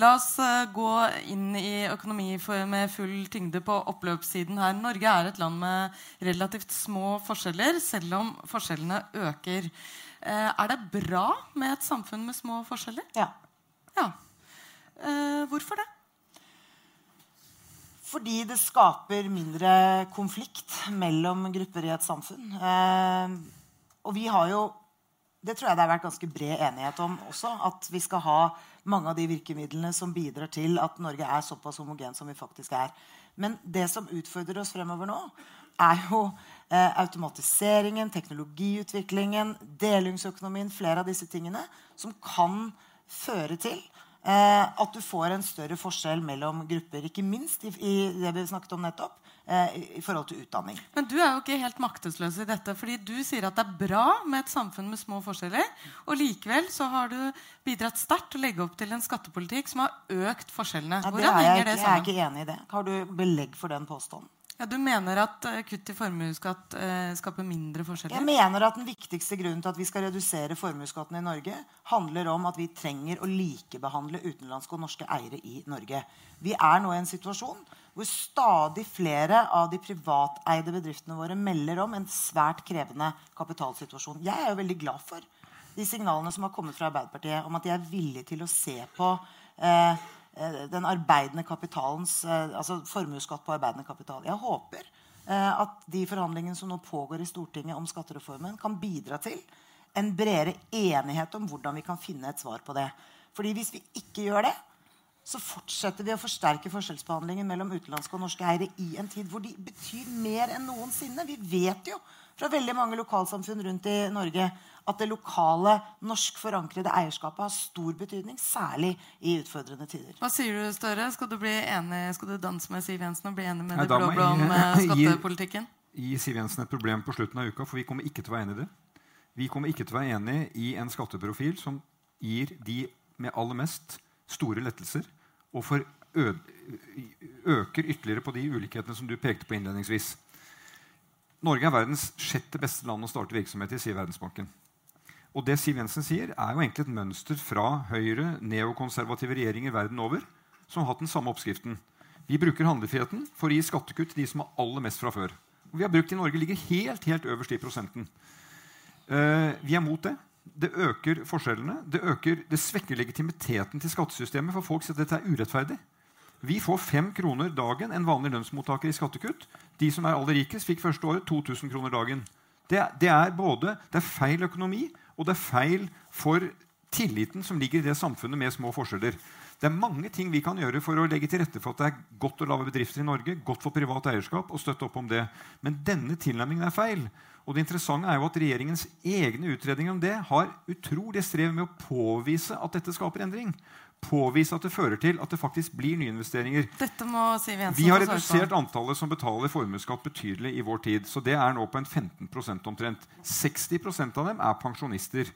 La oss uh, gå inn i økonomi med full tyngde på oppløpssiden her. Norge er et land med relativt små forskjeller, selv om forskjellene øker. Uh, er det bra med et samfunn med små forskjeller? Ja. ja. Uh, hvorfor det? Fordi det skaper mindre konflikt mellom grupper i et samfunn. Eh, og vi har jo Det tror jeg det har vært ganske bred enighet om også. At vi skal ha mange av de virkemidlene som bidrar til at Norge er såpass homogen som vi faktisk er. Men det som utfordrer oss fremover nå, er jo eh, automatiseringen, teknologiutviklingen, delingsøkonomien, flere av disse tingene som kan føre til eh, at du får en større forskjell mellom grupper. Ikke minst i, i det vi snakket om nettopp, i forhold til utdanning. Men du er jo ikke helt maktesløs i dette. fordi du sier at det er bra med et samfunn med små forskjeller. Og likevel så har du bidratt sterkt til å legge opp til en skattepolitikk som har økt forskjellene. Ja, Hvordan henger det sammen? Jeg er ikke enig i det. Har du belegg for den påstanden? Ja, Du mener at uh, kutt i formuesskatt uh, skaper mindre forskjeller? Jeg mener at Den viktigste grunnen til at vi skal redusere formuesskatten i Norge, handler om at vi trenger å likebehandle utenlandske og norske eiere i Norge. Vi er nå i en situasjon hvor stadig flere av de privateide bedriftene våre melder om en svært krevende kapitalsituasjon. Jeg er jo veldig glad for de signalene som har kommet fra Arbeiderpartiet om at de er villige til å se på eh, Eh, den arbeidende kapitalens, eh, altså formuesskatt på arbeidende kapital. Jeg håper eh, at de forhandlingene som nå pågår i Stortinget om skattereformen, kan bidra til en bredere enighet om hvordan vi kan finne et svar på det. Fordi hvis vi ikke gjør det, så fortsetter vi å forsterke forskjellsbehandlingen mellom utenlandske og norske eiere i en tid hvor de betyr mer enn noensinne. Vi vet jo fra veldig mange lokalsamfunn rundt i Norge at det lokale, norsk forankrede eierskapet har stor betydning, særlig i utfordrende tider. Hva sier du, Støre? Skal du bli enig, skal du danse med Siv Jensen og bli enig med Nei, de blå-blå om eh, skattepolitikken? Gi Siv Jensen et problem på slutten av uka, for vi kommer ikke til å være enig i det. Vi kommer ikke til å være enig i en skatteprofil som gir de med aller mest store lettelser, og øker ytterligere på de ulikhetene som du pekte på innledningsvis. Norge er verdens sjette beste land å starte virksomhet i, sier Verdensbanken. Og det Siv Jensen sier, er jo egentlig et mønster fra høyre, neokonservative regjeringer verden over som har hatt den samme oppskriften. Vi bruker handlefriheten for å gi skattekutt til de som har aller mest fra før. Og vi har brukt i Norge ligger helt, helt øverst i prosenten. Uh, vi er mot det. Det øker forskjellene. Det, øker, det svekker legitimiteten til skattesystemet, for folk sier at dette er urettferdig. Vi får fem kroner dagen en vanlig lønnsmottaker i skattekutt. De som er aller rikest, fikk første året 2000 kroner dagen. Det, det, er både det er feil økonomi, og det er feil for tilliten som ligger i det samfunnet med små forskjeller. Det er mange ting vi kan gjøre for å legge til rette for at det er godt å lage bedrifter i Norge, godt for privat eierskap, og støtte opp om det. Men denne tilnærmingen er feil. Og det interessante er jo at Regjeringens egne utredninger om det har utrolig strev med å påvise at dette skaper endring påvise at det fører til at det faktisk blir nyinvesteringer. Dette må Siv Jensen Vi har redusert antallet som betaler formuesskatt betydelig i vår tid. Så det er nå på en 15% omtrent. 60% av dem er pensjonister.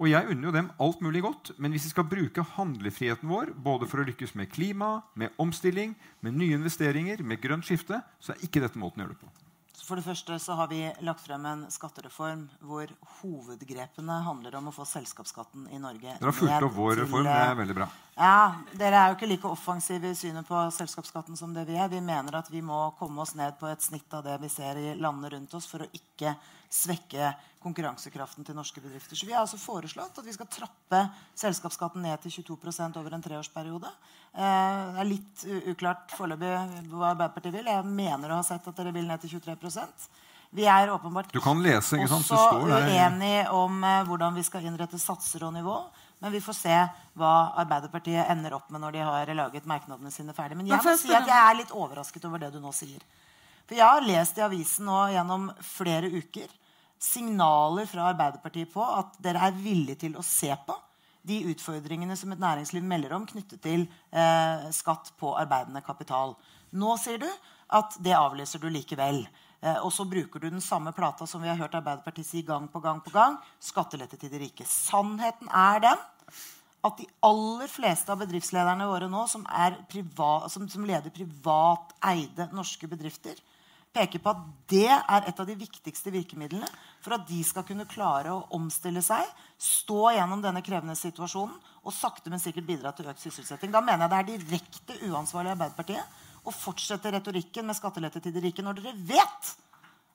Og jeg unner jo dem alt mulig godt, men hvis vi skal bruke handlefriheten vår både for å lykkes med klima, med omstilling, med nye investeringer, med grønt skifte, så er ikke dette måten å gjøre det på. For det første så har vi lagt frem en skattereform hvor hovedgrepene handler om å få selskapsskatten i Norge Dere har fulgt opp vår reform. Det er veldig bra. Ja, Dere er jo ikke like offensive i synet på selskapsskatten som det vi er. Vi mener at vi må komme oss ned på et snitt av det vi ser i landene rundt oss, for å ikke svekke konkurransekraften til norske bedrifter. Så vi har altså foreslått at vi skal trappe selskapsskatten ned til 22% over en treårsperiode. Eh, det er litt uklart foreløpig hva Arbeiderpartiet vil. Jeg mener å ha sett at dere vil ned til 23% vi er åpenbart du kan lese, ikke sant? også uenige om uh, hvordan vi skal innrette satser og nivå. Men vi får se hva Arbeiderpartiet ender opp med når de har laget merknadene sine ferdig. Men jeg må si at jeg er litt overrasket over det du nå sier. For jeg har lest i avisen nå gjennom flere uker signaler fra Arbeiderpartiet på at dere er villige til å se på de utfordringene som et næringsliv melder om knyttet til eh, skatt på arbeidende kapital. Nå sier du at det avlyser du likevel. Eh, og så bruker du den samme plata som vi har hørt Arbeiderpartiet si gang på gang på gang. Skattelette til de rike. Sannheten er den at de aller fleste av bedriftslederne våre nå som, privat, som, som leder privateide norske bedrifter, peker på at det er et av de viktigste virkemidlene for at de skal kunne klare å omstille seg, stå gjennom denne krevende situasjonen og sakte, men sikkert bidra til økt sysselsetting. Da mener jeg det er direkte uansvarlig av Arbeiderpartiet å fortsette retorikken med skattelette til de rike når dere vet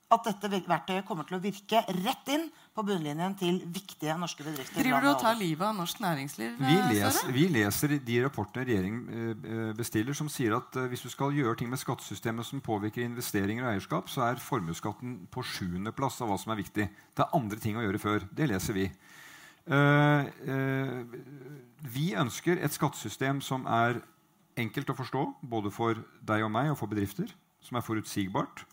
at dette verktøyet kommer til å virke rett inn på bunnlinjen til viktige norske bedrifter. Driver du og tar livet av norsk næringsliv? Vi, leser, vi leser de rapportene regjeringen eh, bestiller, som sier at eh, hvis du skal gjøre ting med skattesystemet som påvirker investeringer og eierskap, så er formuesskatten på sjuendeplass av hva som er viktig. Det er andre ting å gjøre før. Det leser vi. Eh, eh, vi ønsker et skattesystem som er enkelt å forstå, både for deg og meg og for bedrifter. Som er forutsigbart,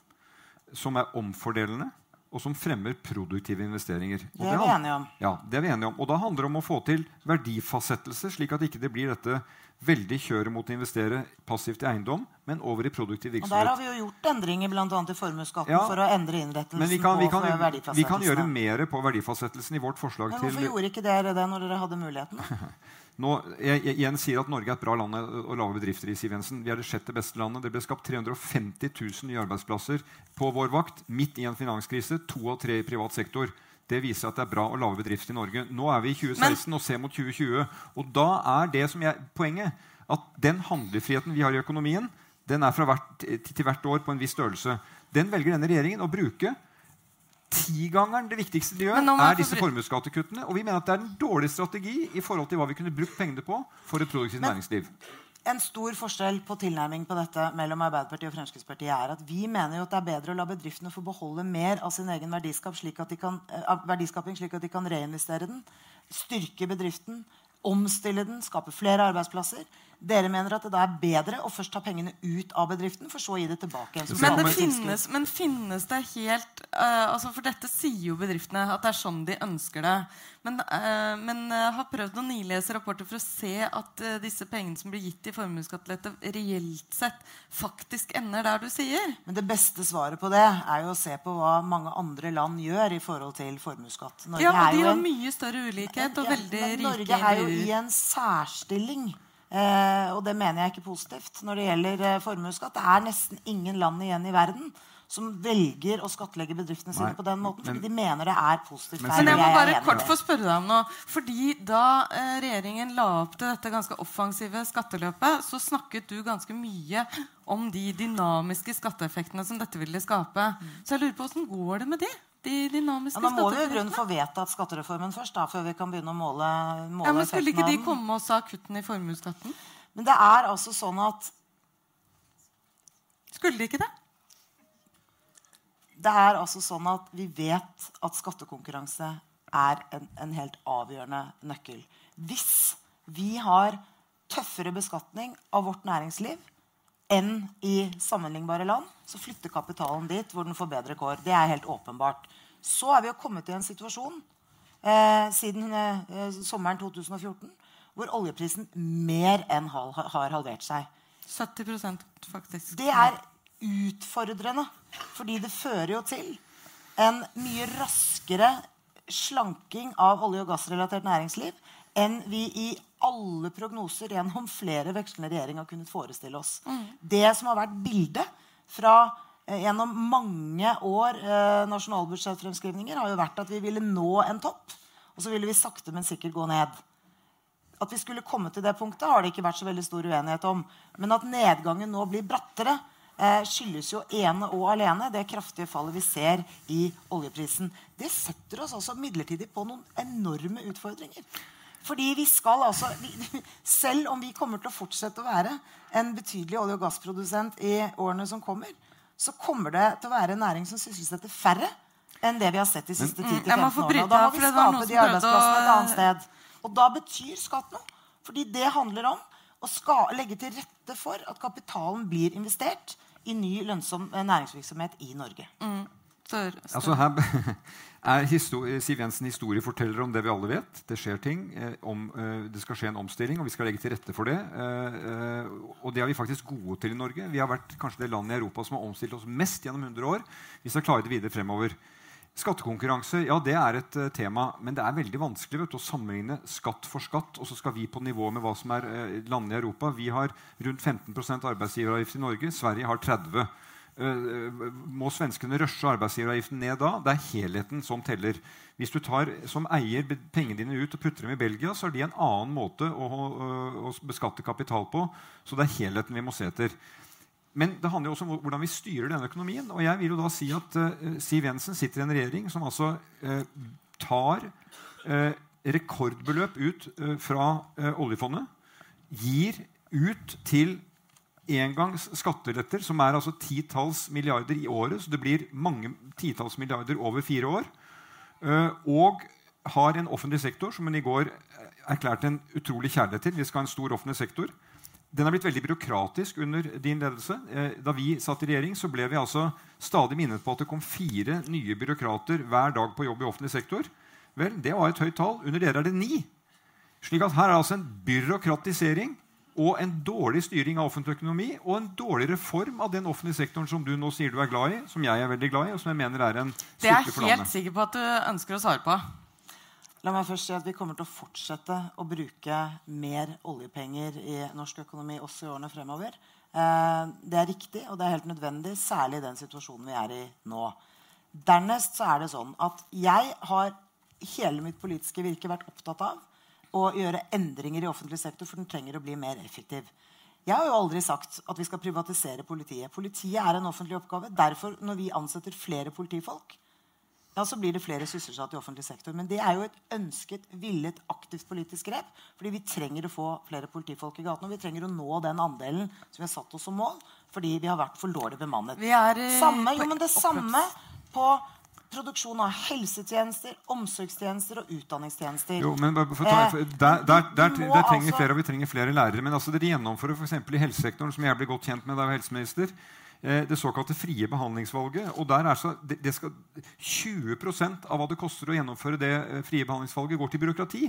som er omfordelende, og som fremmer produktive investeringer. Og Det er vi enige om. Ja, det er vi enige om. Og da handler det om å få til verdifastsettelse, slik at ikke det blir dette veldig kjøret mot å investere passivt i eiendom, men over i produktiv virksomhet. Og der har vi jo gjort endringer annet i formuesskatten Ja. for å endre innrettelsen Men vi kan, vi, på kan, verdifastsettelsen. vi kan gjøre mer på verdifastsettelsen i vårt forslag Men til hvorfor gjorde ikke dere det når dere hadde muligheten? Nå, jeg, jeg, igjen sier at Norge er et bra land å lage bedrifter i. Siv Jensen. Vi er det sjette beste landet. Det ble skapt 350 000 nye arbeidsplasser på vår vakt midt i en finanskrise. To av tre i privat sektor. Det viser at det er bra å lage bedrifter i Norge. Nå er vi i 2016 og ser mot 2020. Og da er det som jeg, poenget at den handlefriheten vi har i økonomien, den er fra hvert, til, til hvert år på en viss størrelse. Den velger denne regjeringen å bruke. Tigangeren det viktigste de gjør, er disse formuesskattekuttene. Og vi mener at det er en dårlig strategi i forhold til hva vi kunne brukt pengene på for et produktivt Men- næringsliv. En stor forskjell på tilnærming på dette mellom Arbeiderpartiet og Fremskrittspartiet er at vi mener jo at det er bedre å la bedriftene få beholde mer av sin egen verdiskap, slik at de kan, eh, verdiskaping, slik at de kan reinvestere den, styrke bedriften, omstille den, skape flere arbeidsplasser. Dere mener at det da er bedre å først ta pengene ut av bedriften, for så å gi det tilbake igjen. Men det finnes, men finnes det helt uh, altså For dette sier jo bedriftene at det er sånn de ønsker det. Men, uh, men eh, har prøvd å nilese rapporter for å se at uh, disse pengene som blir gitt i formuesskattelette, reelt sett faktisk ender der du sier. Men det beste svaret på det er jo å se på hva mange andre land gjør i forhold til formuesskatt. Norge Ja, men er De jo har en- mye større ulikhet og Ja, veldig men rike Norge er jo i en særstilling. Eh, og det mener jeg ikke positivt når det gjelder eh, formuesskatt. Det er nesten ingen land igjen i verden som velger å skattlegge bedriftene sine Nei, på den måten. men- fordi de mener det er positivt. Men- Men jeg må bare jeg kort få spørre deg om noe. Fordi Da eh, regjeringen la opp til dette ganske offensive skatteløpet, så snakket du ganske mye om de dynamiske skatteeffektene som dette ville skape. Så jeg lurer på åssen går det med de? De dynamiske Ja, da må vi i grunnen få vedtatt skattereformen først, da, før vi kan begynne å måle, måle Ja, men Skulle ikke de komme og sa kuttene i formuesskatten? Men det er altså sånn at Skulle de ikke det? Det er altså sånn at vi vet at skattekonkurranse er en, en helt avgjørende nøkkel. Hvis vi har tøffere beskatning av vårt næringsliv enn i sammenlignbare land, så flytter kapitalen dit hvor den får bedre kår. Det er helt åpenbart. Så er vi jo kommet i en situasjon eh, siden eh, sommeren 2014 hvor oljeprisen mer enn hal har halvert seg. 70% faktisk. Det er utfordrende, fordi det fører jo til en mye raskere slanking av olje- og gassrelatert næringsliv enn vi i alle prognoser gjennom flere vekslende regjeringer har kunnet forestille oss. Det som har vært bildet fra eh, gjennom mange år eh, nasjonalbudsjettfremskrivninger, har jo vært at vi ville nå en topp, og så ville vi sakte, men sikkert gå ned. At vi skulle komme til det punktet, har det ikke vært så veldig stor uenighet om. Men at nedgangen nå blir brattere, eh, skyldes jo ene og alene det kraftige fallet vi ser i oljeprisen. Det setter oss altså midlertidig på noen enorme utfordringer. Fordi vi skal altså, vi, Selv om vi kommer til å fortsette å være en betydelig olje- og gassprodusent i årene som kommer, så kommer det til å være en næring som sysselsetter færre enn det vi har sett de siste 10-15 jeg årene. Og da må vi skape de arbeidsplassene et annet sted. Og da betyr skatt noe. Fordi det handler om å ska legge til rette for at kapitalen blir investert i ny, lønnsom eh, næringsvirksomhet i Norge. Sør, sør. Altså her er histo- Siv Jensen historieforteller om det vi alle vet. Det skjer ting. Eh, om, eh, det skal skje en omstilling, og vi skal legge til rette for det. Eh, og det er vi faktisk gode til i Norge. Vi har vært kanskje det landet i Europa som har omstilt oss mest gjennom 100 år. Vi skal klare det videre fremover. Skattekonkurranse ja, det er et tema, men det er veldig vanskelig vet å sammenligne skatt for skatt. Og så skal vi på nivå med hva som er uh, landene i Europa. Vi har rundt 15% arbeidsgiveravgift i Norge. Sverige har 30 Uh, må svenskene rushe arbeidsgiveravgiften ned da? Det er helheten som teller. Hvis du tar som eier pengene dine ut og putter dem i Belgia, så er de en annen måte å, å, å beskatte kapital på. Så det er helheten vi må se etter. Men det handler jo også om hvordan vi styrer denne økonomien. Og jeg vil jo da si at uh, Siv Jensen sitter i en regjering som altså uh, tar uh, rekordbeløp ut fra oljefondet. Gir ut til engangs skatteletter, som er altså titalls milliarder i året. Så det blir mange titalls milliarder over fire år. Uh, og har en offentlig sektor som hun i går erklærte en utrolig kjærlighet til. Vi skal ha en stor offentlig sektor. Den er blitt veldig byråkratisk under din ledelse. Uh, da vi satt i regjering, så ble vi altså stadig minnet på at det kom fire nye byråkrater hver dag på jobb i offentlig sektor. Vel, Det var et høyt tall. Under dere er det ni. Slik at her er altså en byråkratisering og en dårlig styring av offentlig økonomi og en dårlig reform av den offentlige sektoren som du nå sier du er glad i, som jeg er veldig glad i, og som jeg mener er en Det er jeg helt sikker på at du ønsker å svare på. La meg først si at Vi kommer til å fortsette å bruke mer oljepenger i norsk økonomi også i årene fremover. Eh, det er riktig, og det er helt nødvendig, særlig i den situasjonen vi er i nå. Dernest så er det sånn at jeg har hele mitt politiske virke vært opptatt av å gjøre endringer i offentlig sektor, for den trenger å bli mer effektiv. Jeg har jo aldri sagt at vi skal privatisere politiet. Politiet er en offentlig oppgave. Derfor, når vi ansetter flere politifolk, ja, så blir det flere sysselsatt i offentlig sektor. Men det er jo et ønsket, villet, aktivt politisk grep. Fordi vi trenger å få flere politifolk i gatene. Og vi trenger å nå den andelen som vi har satt oss som mål. Fordi vi har vært for dårlig bemannet. Vi er, samme, jo, men det samme på produksjon av helsetjenester, omsorgstjenester og utdanningstjenester. Jo, men ta, eh, der, der, der, der, trenger vi altså flere, og vi trenger flere lærere. Men altså, dere gjennomfører f.eks. i helsesektoren, som jeg ble godt kjent med da jeg var helseminister, eh, det såkalte frie behandlingsvalget. og der er så, det, det skal, 20% av hva det koster å gjennomføre det eh, frie behandlingsvalget, går til byråkrati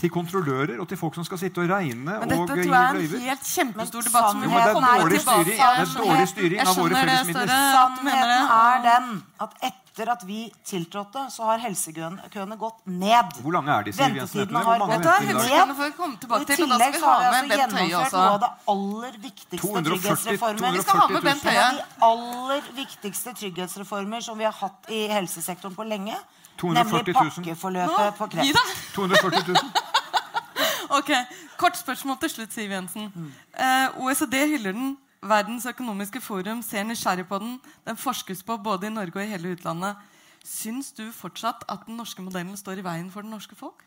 til kontrollører og til folk som skal sitte og regne Men dette tror jeg er en helt kjempestor debatt som vi må komme tilbake til. Det er dårlig styring av våre felles midler. Sannheten er den at etter etter at vi tiltrådte, så har helsekøene gått ned. Hvor lange er de? Ventetidene har gått ned. Og I tillegg så har vi altså gjennomført noe av det aller viktigste trygghetsreformer. Vi skal ha med Bent Høie. De aller viktigste trygghetsreformer som vi har hatt i helsesektoren på lenge. Nemlig pakkeforløpet på kreft. 240 000. ok, Kort spørsmål til slutt, Siv Jensen. Mm. Eh, OECD hyller den Verdens økonomiske forum ser nysgjerrig på den. Den forskes på både i Norge og i hele utlandet. Syns du fortsatt at den norske modellen står i veien for det norske folk?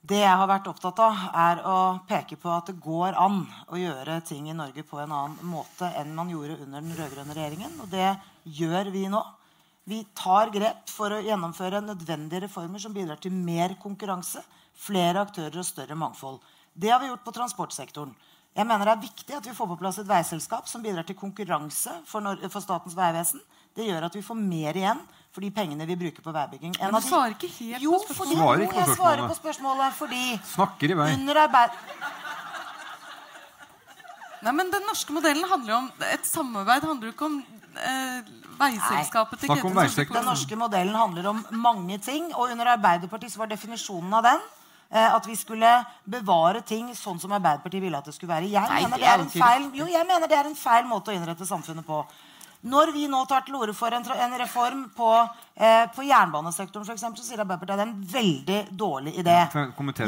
Det jeg har vært opptatt av, er å peke på at det går an å gjøre ting i Norge på en annen måte enn man gjorde under den rød-grønne regjeringen. Og det gjør vi nå. Vi tar grep for å gjennomføre nødvendige reformer som bidrar til mer konkurranse, flere aktører og større mangfold. Det har vi gjort på transportsektoren. Jeg mener det er viktig at vi får på plass et veiselskap som bidrar til konkurranse for, for Statens vegvesen. Det gjør at vi får mer igjen for de pengene vi bruker på veibygging. Men du svarer ikke helt jo, på spørsmålet. Fordi, jo, jeg svarer på spørsmålet fordi Snakker i vei. Under arbeid... Nei, men Den norske modellen handler jo om et samarbeid. handler jo ikke om eh, veiselskapet til Ketil Den norske modellen handler om mange ting. Og under Arbeiderpartiet så var definisjonen av den at vi skulle bevare ting sånn som Arbeiderpartiet ville at det skulle være. Jeg, Nei, mener, det er en feil, jo, jeg mener det er en feil måte å innrette samfunnet på. Når vi nå tar til orde for en, en reform på, eh, på jernbanesektoren, for eksempel, så sier Arbeiderpartiet at det er en veldig dårlig idé.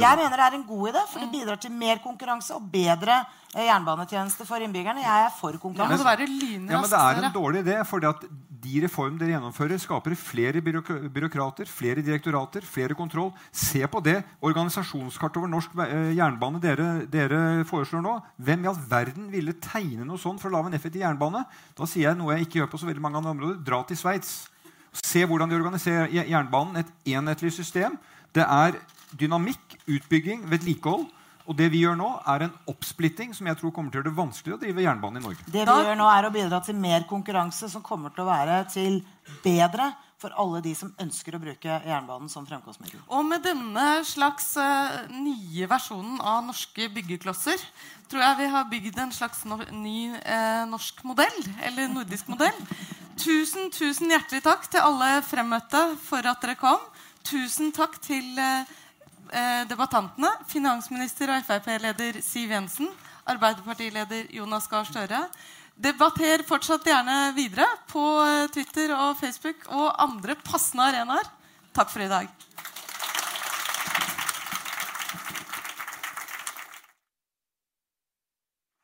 Jeg mener det er en god idé, for det bidrar til mer konkurranse og bedre eh, jernbanetjeneste for innbyggerne. Jeg er for konkurranse. Men, ja, men det er en dårlig idé, at de reformene dere gjennomfører, skaper flere byråkrater, flere direktorater, flere kontroll. Se på det organisasjonskartet over norsk eh, jernbane dere, dere, foreslår nå. Hvem i all verden ville tegne noe sånt for å lage en effektiv jernbane? Da sier jeg noe jeg ikke gjør på så veldig mange andre områder. Dra til Sveits. Se hvordan de organiserer jernbanen. Et enhetlig system. Det er dynamikk, utbygging, vedlikehold. Og det vi gjør nå, er en oppsplitting som jeg tror kommer til å gjøre det vanskelig å drive jernbane i Norge. Det vi gjør nå, er å bidra til mer konkurranse, som kommer til å være til bedre for alle de som ønsker å bruke jernbanen som fremkomstmiddel. Og med denne slags uh, nye versjonen av norske byggeklosser tror jeg vi har bygd en slags no ny uh, norsk modell, eller nordisk modell. Tusen, tusen hjertelig takk til alle fremmøtte for at dere kom. Tusen takk til uh, eh, debattantene. Finansminister og Frp-leder Siv Jensen. Arbeiderpartileder Jonas Gahr Støre. Debatter fortsatt gjerne videre på Twitter og Facebook og andre passende arenaer. Takk for i dag.